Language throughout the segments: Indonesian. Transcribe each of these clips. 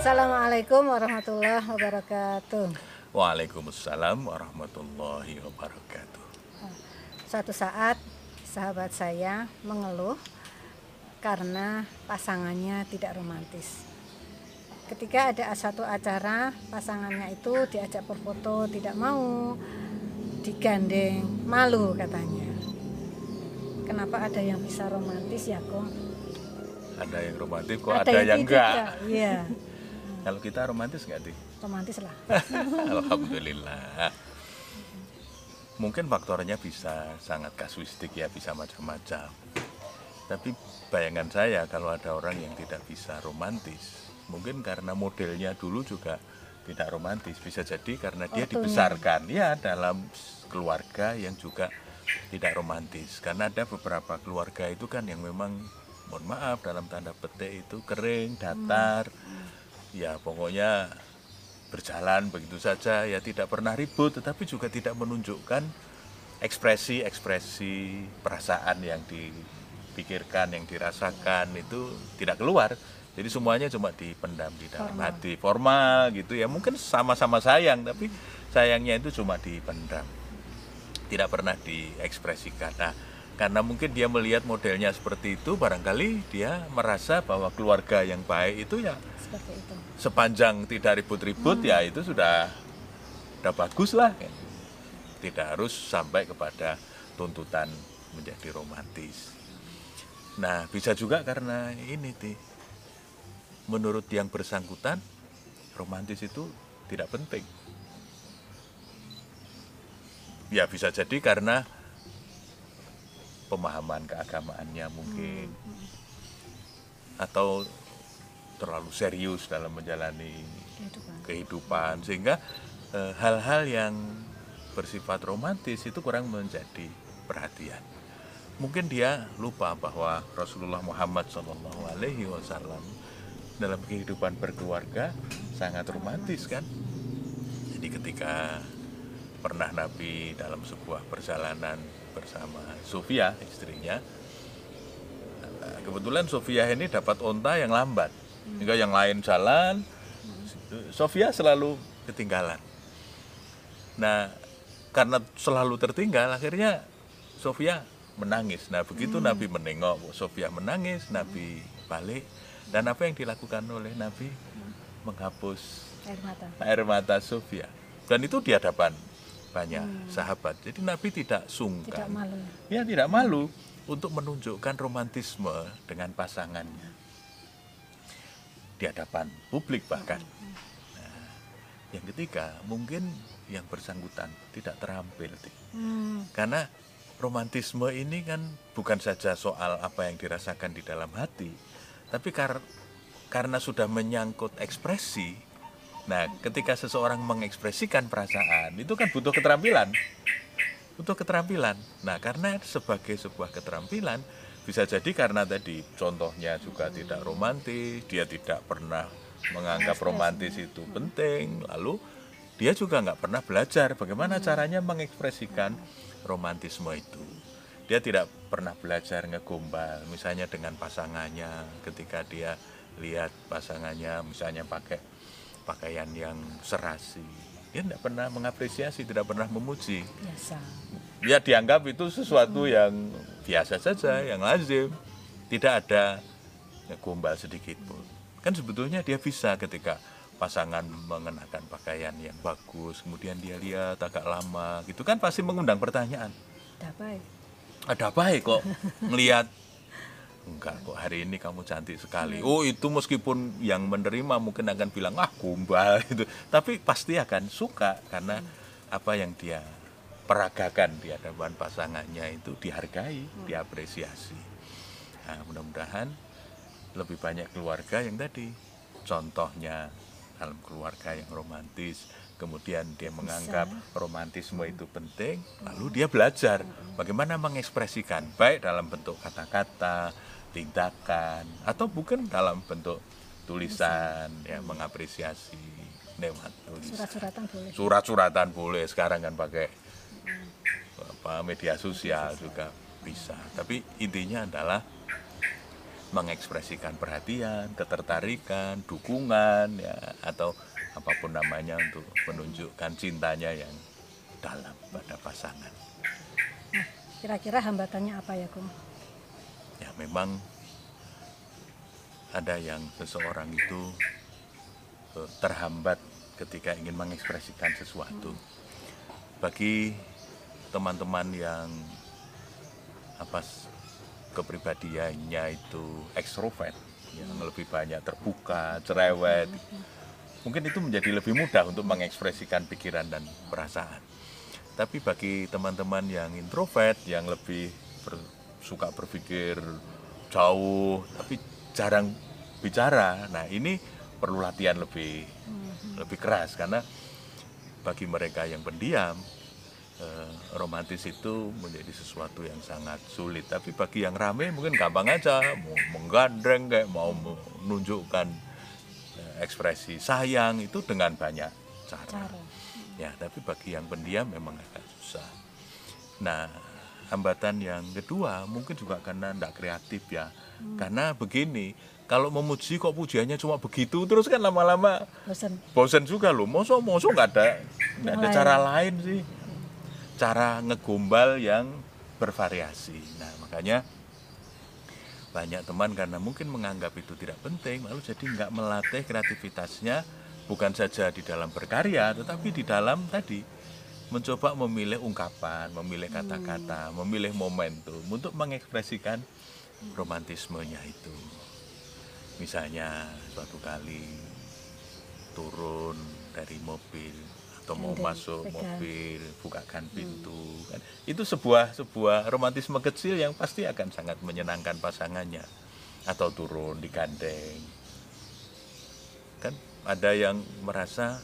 Assalamualaikum warahmatullahi wabarakatuh. Waalaikumsalam warahmatullahi wabarakatuh. Suatu saat sahabat saya mengeluh karena pasangannya tidak romantis. Ketika ada satu acara, pasangannya itu diajak berfoto, tidak mau digandeng, malu katanya. Kenapa ada yang bisa romantis ya, kok? Ada yang romantis kok ada, yang tidak. enggak. Iya, Kalau kita romantis nggak di? romantis lah. Alhamdulillah. Mungkin faktornya bisa sangat kasuistik ya, bisa macam-macam. Tapi bayangan saya kalau ada orang yang tidak bisa romantis, mungkin karena modelnya dulu juga tidak romantis. Bisa jadi karena dia dibesarkan ya dalam keluarga yang juga tidak romantis. Karena ada beberapa keluarga itu kan yang memang mohon maaf dalam tanda petik itu kering, datar. Ya pokoknya berjalan begitu saja. Ya tidak pernah ribut tetapi juga tidak menunjukkan ekspresi-ekspresi perasaan yang dipikirkan yang dirasakan itu tidak keluar. Jadi semuanya cuma dipendam di dalam Formal. hati. Formal gitu ya. Mungkin sama-sama sayang tapi sayangnya itu cuma dipendam. Tidak pernah diekspresikan. Nah karena mungkin dia melihat modelnya seperti itu barangkali dia merasa bahwa keluarga yang baik itu ya Seperti itu. sepanjang tidak ribut-ribut ya itu sudah sudah bagus lah. Tidak harus sampai kepada tuntutan menjadi romantis. Nah bisa juga karena ini ti. Menurut yang bersangkutan romantis itu tidak penting. Ya bisa jadi karena pemahaman keagamaannya mungkin atau terlalu serius dalam menjalani Kehidupan. kehidupan sehingga eh, hal-hal yang bersifat romantis itu kurang menjadi perhatian. Mungkin dia lupa bahwa Rasulullah Muhammad Shallallahu Alaihi Wasallam dalam kehidupan berkeluarga sangat romantis kan. Jadi ketika pernah Nabi dalam sebuah perjalanan bersama Sofia istrinya, eh, kebetulan Sofia ini dapat onta yang lambat, hingga yang lain jalan, Sofia selalu ketinggalan. Nah, karena selalu tertinggal, akhirnya Sofia menangis. Nah, begitu Nabi menengok, Sofia menangis, Nabi balik. Dan apa yang dilakukan oleh Nabi? Menghapus Air mata. air mata Sofia. Dan itu di hadapan banyak sahabat. Jadi Nabi tidak Tidak sungkan. malu. Ya tidak malu untuk menunjukkan romantisme dengan pasangannya di hadapan publik bahkan. Nah, yang ketiga mungkin yang bersangkutan tidak terampil. Hmm, karena romantisme ini kan bukan saja soal apa yang dirasakan di dalam hati, tapi kar- karena sudah menyangkut ekspresi. Nah, ketika seseorang mengekspresikan perasaan itu kan butuh keterampilan butuh keterampilan. Nah, karena sebagai sebuah keterampilan bisa jadi karena tadi contohnya juga tidak romantis, dia tidak pernah menganggap romantis itu penting, lalu dia juga nggak pernah belajar bagaimana caranya mengekspresikan romantisme itu. Dia tidak pernah belajar ngegombal, misalnya dengan pasangannya ketika dia lihat pasangannya misalnya pakai pakaian yang serasi, dia tidak pernah mengapresiasi, tidak pernah memuji biasa. ya dianggap itu sesuatu yang biasa saja, yang lazim, tidak ada gombal sedikit pun. Kan sebetulnya dia bisa ketika pasangan mengenakan pakaian yang bagus, kemudian dia lihat agak lama, gitu kan pasti mengundang pertanyaan. Ada baik. Ada apa ya kok melihat enggak kok hari ini kamu cantik sekali. Oh itu meskipun yang menerima mungkin akan bilang ah gombal gitu, tapi pasti akan suka karena apa yang dia peragakan di hadapan pasangannya itu dihargai, diapresiasi. Nah, mudah-mudahan lebih banyak keluarga yang tadi contohnya dalam keluarga yang romantis, kemudian dia menganggap romantisme itu penting, lalu dia belajar bagaimana mengekspresikan baik dalam bentuk kata-kata, tindakan, atau bukan dalam bentuk tulisan, ya mengapresiasi lewat tulisan Surat-suratan boleh. surat-suratan boleh sekarang kan pakai apa media sosial juga bisa tapi intinya adalah mengekspresikan perhatian, ketertarikan, dukungan ya atau apa pun namanya untuk menunjukkan cintanya yang dalam pada pasangan. Nah, kira-kira hambatannya apa ya, Kung? Ya memang ada yang seseorang itu eh, terhambat ketika ingin mengekspresikan sesuatu. Bagi teman-teman yang apa kepribadiannya itu ekstrovert yang lebih banyak terbuka, cerewet. Mungkin itu menjadi lebih mudah untuk mengekspresikan pikiran dan perasaan. Tapi bagi teman-teman yang introvert yang lebih ber- suka berpikir jauh tapi jarang bicara. Nah, ini perlu latihan lebih lebih keras karena bagi mereka yang pendiam eh, romantis itu menjadi sesuatu yang sangat sulit. Tapi bagi yang rame mungkin gampang aja, mau menggandeng kayak mau menunjukkan eh, ekspresi sayang itu dengan banyak cara. Cara. Ya, tapi bagi yang pendiam memang agak susah. Nah, hambatan yang kedua mungkin juga karena tidak kreatif ya. Karena begini, kalau memuji kok pujiannya cuma begitu terus kan lama-lama Bosan. bosan juga loh. Mosok mosok nggak ada nggak ada cara lain sih. Cara ngegombal yang bervariasi. Nah, makanya banyak teman karena mungkin menganggap itu tidak penting lalu jadi nggak melatih kreativitasnya bukan saja di dalam berkarya tetapi di dalam tadi mencoba memilih ungkapan, memilih kata-kata, memilih momentum untuk mengekspresikan romantismenya itu. Misalnya suatu kali turun dari mobil atau mau Gandeng, masuk pegang. mobil, bukakan pintu kan. Itu sebuah sebuah romantisme kecil yang pasti akan sangat menyenangkan pasangannya. Atau turun digandeng. Kan ada yang merasa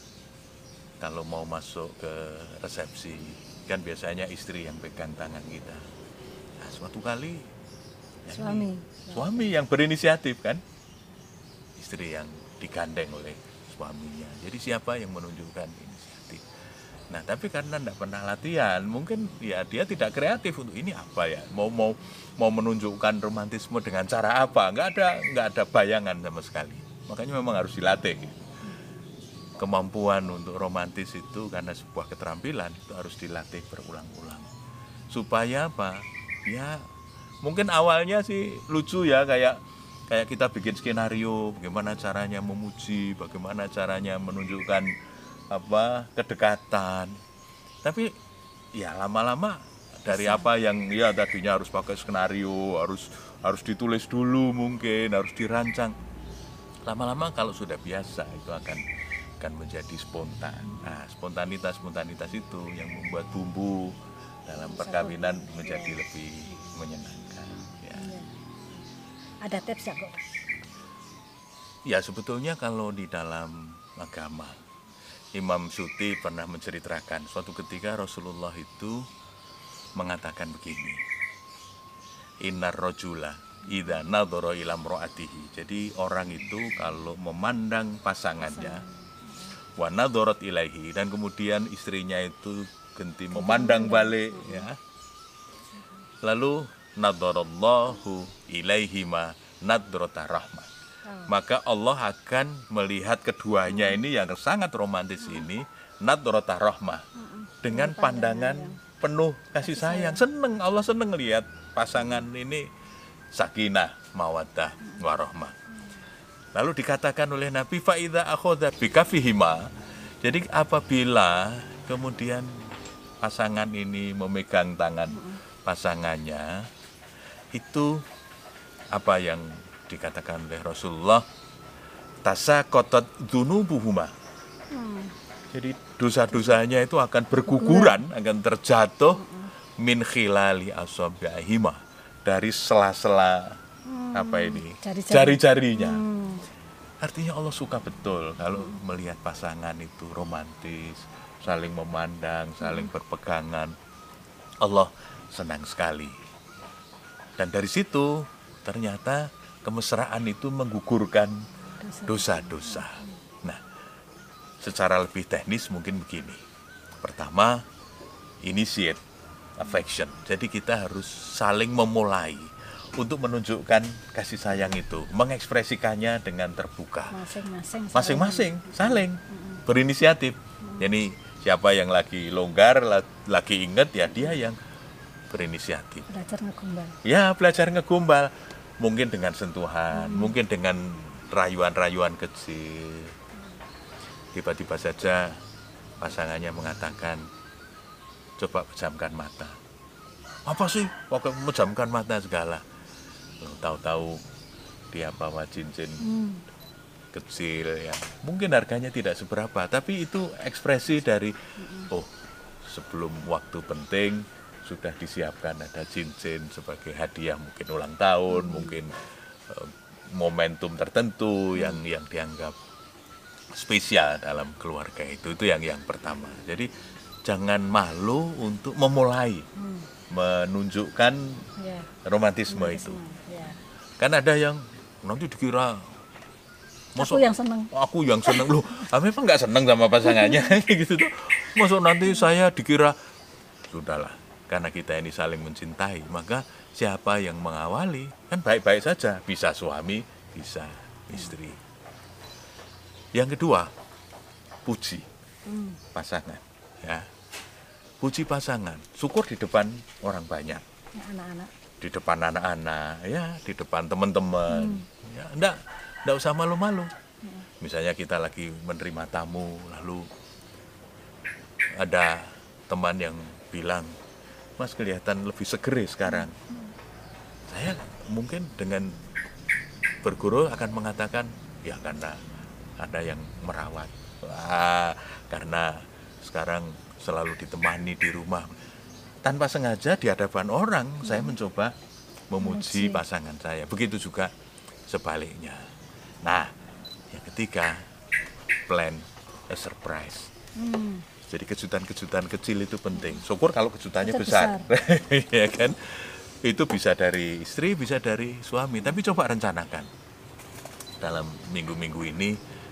kalau mau masuk ke resepsi kan biasanya istri yang pegang tangan kita. Nah, suatu kali ya ini Suami. suami yang berinisiatif kan istri yang digandeng oleh suaminya jadi siapa yang menunjukkan inisiatif nah tapi karena tidak pernah latihan mungkin ya dia tidak kreatif untuk ini apa ya mau mau mau menunjukkan romantisme dengan cara apa nggak ada nggak ada bayangan sama sekali makanya memang harus dilatih gitu. Kemampuan untuk romantis itu karena sebuah keterampilan itu harus dilatih berulang-ulang. Supaya apa? Ya mungkin awalnya sih lucu ya kayak kayak kita bikin skenario bagaimana caranya memuji bagaimana caranya menunjukkan apa kedekatan. Tapi ya lama-lama dari apa yang ya tadinya harus pakai skenario harus harus ditulis dulu mungkin harus dirancang. Lama-lama kalau sudah biasa itu akan akan menjadi spontan nah spontanitas spontanitas itu yang membuat bumbu dalam perkawinan menjadi lebih menyenangkan ya. Iya. Ada tips ya, kok? Ya sebetulnya kalau di dalam agama Imam Suti pernah menceritakan suatu ketika Rasulullah itu mengatakan begini Innar rojula idza nadhara ila imraatihi. Jadi orang itu kalau memandang pasangannya wa nadharat ilaihi. Dan kemudian istrinya itu genti memandang balik ya. Lalu nadharallahu ilaihi ma nadrata rahmah maka Allah akan melihat keduanya ini yang sangat romantis ini nadrata rahmah. Dengan pandangan penuh kasih sayang. seneng Allah seneng lihat pasangan ini sakinah mawaddah warahmah lalu dikatakan oleh Nabi faida akhadha bikafihima jadi apabila kemudian pasangan ini memegang tangan pasangannya itu apa yang dikatakan oleh Rasulullah? Tasa kotot dunubuhuma jadi dosa-dosanya itu akan berguguran akan terjatuh min khilali asabi'ahima dari sela-sela apa ini? Jari-jari. jari-jarinya. Hmm. Artinya Allah suka betul kalau melihat pasangan itu romantis saling memandang saling berpegangan Allah senang sekali dan dari situ ternyata kemesraan itu menggugurkan dosa-dosa. Nah, secara lebih teknis mungkin begini. Pertama, initiate affection. Jadi kita harus saling memulai. Untuk menunjukkan kasih sayang itu, mengekspresikannya dengan terbuka. Masing-masing. Masing-masing saling berinisiatif. Jadi siapa yang lagi longgar, la- lagi inget ya dia yang berinisiatif. Belajar ngegombal. Ya belajar ngegombal, mungkin dengan sentuhan, mungkin dengan rayuan-rayuan kecil. Tiba-tiba saja pasangannya mengatakan, coba pejamkan mata. Apa sih? Pakai memejamkan mata segala. Tahu-tahu dia bawa cincin Hmm. kecil ya. Mungkin harganya tidak seberapa tapi itu ekspresi dari oh sebelum waktu penting sudah disiapkan ada cincin sebagai hadiah mungkin ulang tahun mungkin eh, momentum tertentu yang yang dianggap spesial dalam keluarga itu itu yang yang pertama. Jadi jangan malu untuk memulai Hmm. menunjukkan Ya. romantisme itu Ya. kan ada yang nanti dikira Aku yang seneng. aku yang seneng loh ah, memang nggak seneng sama pasangannya gitu tuh masuk nanti saya dikira sudahlah karena kita ini saling mencintai maka siapa yang mengawali kan baik-baik saja bisa suami bisa istri yang kedua puji Hmm. pasangan ya puji pasangan. Syukur di depan orang banyak. Ya, anak-anak. di depan anak-anak ya di depan teman-teman. Ya enggak enggak usah malu-malu. Misalnya kita lagi menerima tamu lalu ada teman yang bilang mas kelihatan lebih seger ya sekarang saya mungkin dengan berguru akan mengatakan ya karena ada yang merawat. Wah, karena sekarang selalu ditemani di rumah. Tanpa sengaja di hadapan orang saya mencoba memuji Memuji. pasangan saya. Begitu juga sebaliknya. Nah yang ketiga plan a surprise. Hmm. jadi kejutan-kejutan kecil itu penting. Syukur kalau kejutannya Besar- besar, ya kan? Itu bisa dari istri bisa dari suami. Tapi coba rencanakan. Dalam minggu-minggu ini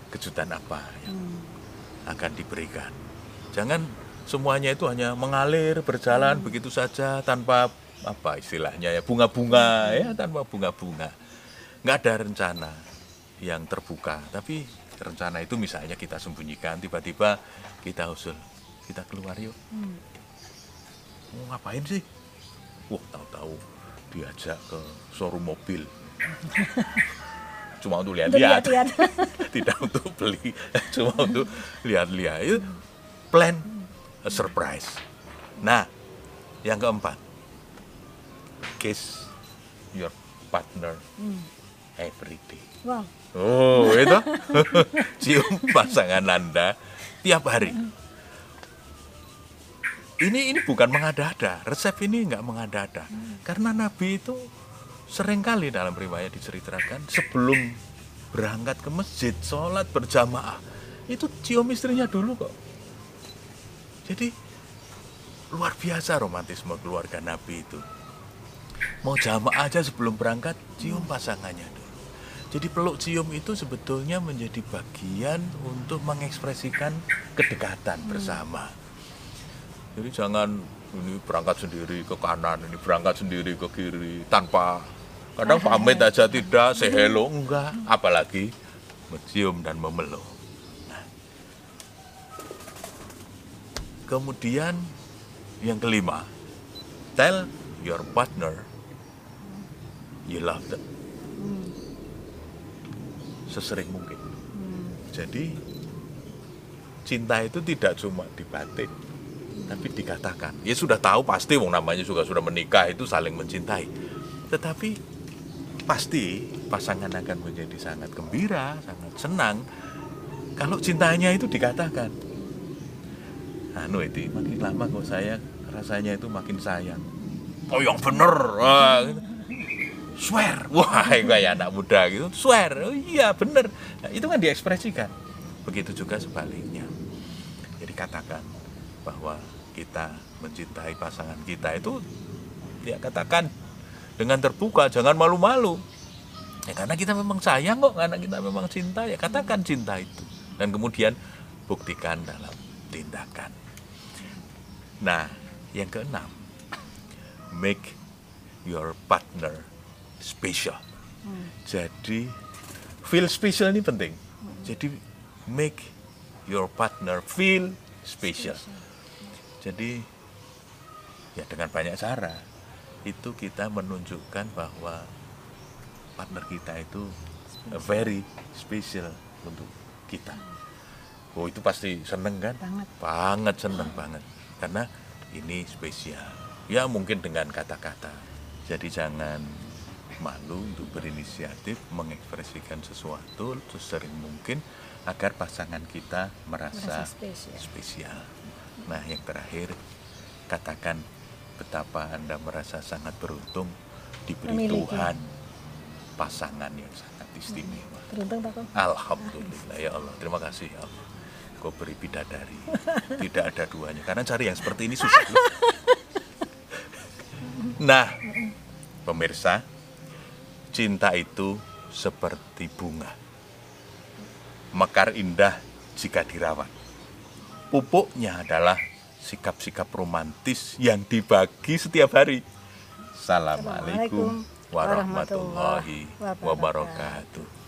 kejutan apa yang Hmm. akan diberikan. Jangan semuanya itu hanya mengalir berjalan begitu saja tanpa apa istilahnya ya bunga-bunga ya tanpa bunga-bunga. Nggak ada rencana yang terbuka, tapi rencana itu misalnya kita sembunyikan tiba-tiba kita usul kita keluar yuk. Hmm. Mau ngapain sih? Wah, tahu-tahu diajak ke showroom mobil. Cuma untuk lihat-lihat lihat-lihat. tidak untuk beli cuma untuk lihat-lihat itu plan a surprise. Nah yang keempat. Kiss your partner Hmm. every day. Wow. oh itu? Cium pasangan anda tiap hari. Ini ini bukan mengada-ada. Resep ini nggak mengada-ada. Karena nabi itu sering kali dalam riwayat diceritakan sebelum berangkat ke masjid sholat berjamaah itu cium istrinya dulu kok jadi luar biasa romantisme keluarga nabi itu. Mau jamaah aja sebelum berangkat cium pasangannya dulu. Jadi peluk cium itu sebetulnya menjadi bagian untuk mengekspresikan kedekatan bersama. Jadi jangan ini berangkat sendiri ke kanan, ini berangkat sendiri ke kiri tanpa kadang pamit aja tidak, say hello enggak, apalagi mencium dan memeluk. Nah. Kemudian yang kelima, tell your partner you love them Hmm. sesering mungkin. Hmm. Jadi cinta itu tidak cuma di batin, tapi dikatakan. Ya sudah tahu pasti wong namanya juga sudah menikah itu saling mencintai. Tetapi pasti pasangan akan menjadi sangat gembira, sangat senang kalau cintanya itu dikatakan. Anu itu makin lama kok saya rasanya itu makin sayang. Oh yang bener. Wah, gitu. swear. Wah, kayak anak muda gitu. Swear. Oh iya bener. Nah, itu kan diekspresikan. Begitu juga sebaliknya. Jadi katakan bahwa kita mencintai pasangan kita itu ya katakan dengan terbuka, jangan malu-malu. Ya karena kita memang sayang kok, karena kita memang cinta, ya katakan cinta itu. Dan kemudian buktikan dalam tindakan. Nah, yang keenam, make your partner special. Jadi feel special ini penting. Jadi make your partner feel special. Jadi ya dengan banyak cara itu kita menunjukkan bahwa partner kita itu very special untuk kita. Oh itu pasti seneng kan? Banget. Banget seneng banget karena ini spesial. Ya mungkin dengan kata-kata. Jadi jangan malu untuk berinisiatif mengekspresikan sesuatu sesering mungkin agar pasangan kita merasa, Merasa spesial. spesial. Nah yang terakhir katakan betapa anda merasa sangat beruntung diberi Memiliki. Tuhan pasangan yang sangat istimewa. Beruntung Pak. Alhamdulillah ya Allah. Terima kasih ya Allah. Kau beri bidadari. Tidak ada duanya. Karena cari yang seperti ini susah. loh. Nah, pemirsa, cinta itu seperti bunga. Mekar indah jika dirawat. Pupuknya adalah sikap-sikap romantis yang dibagi setiap hari. Assalamualaikum warahmatullahi wabarakatuh.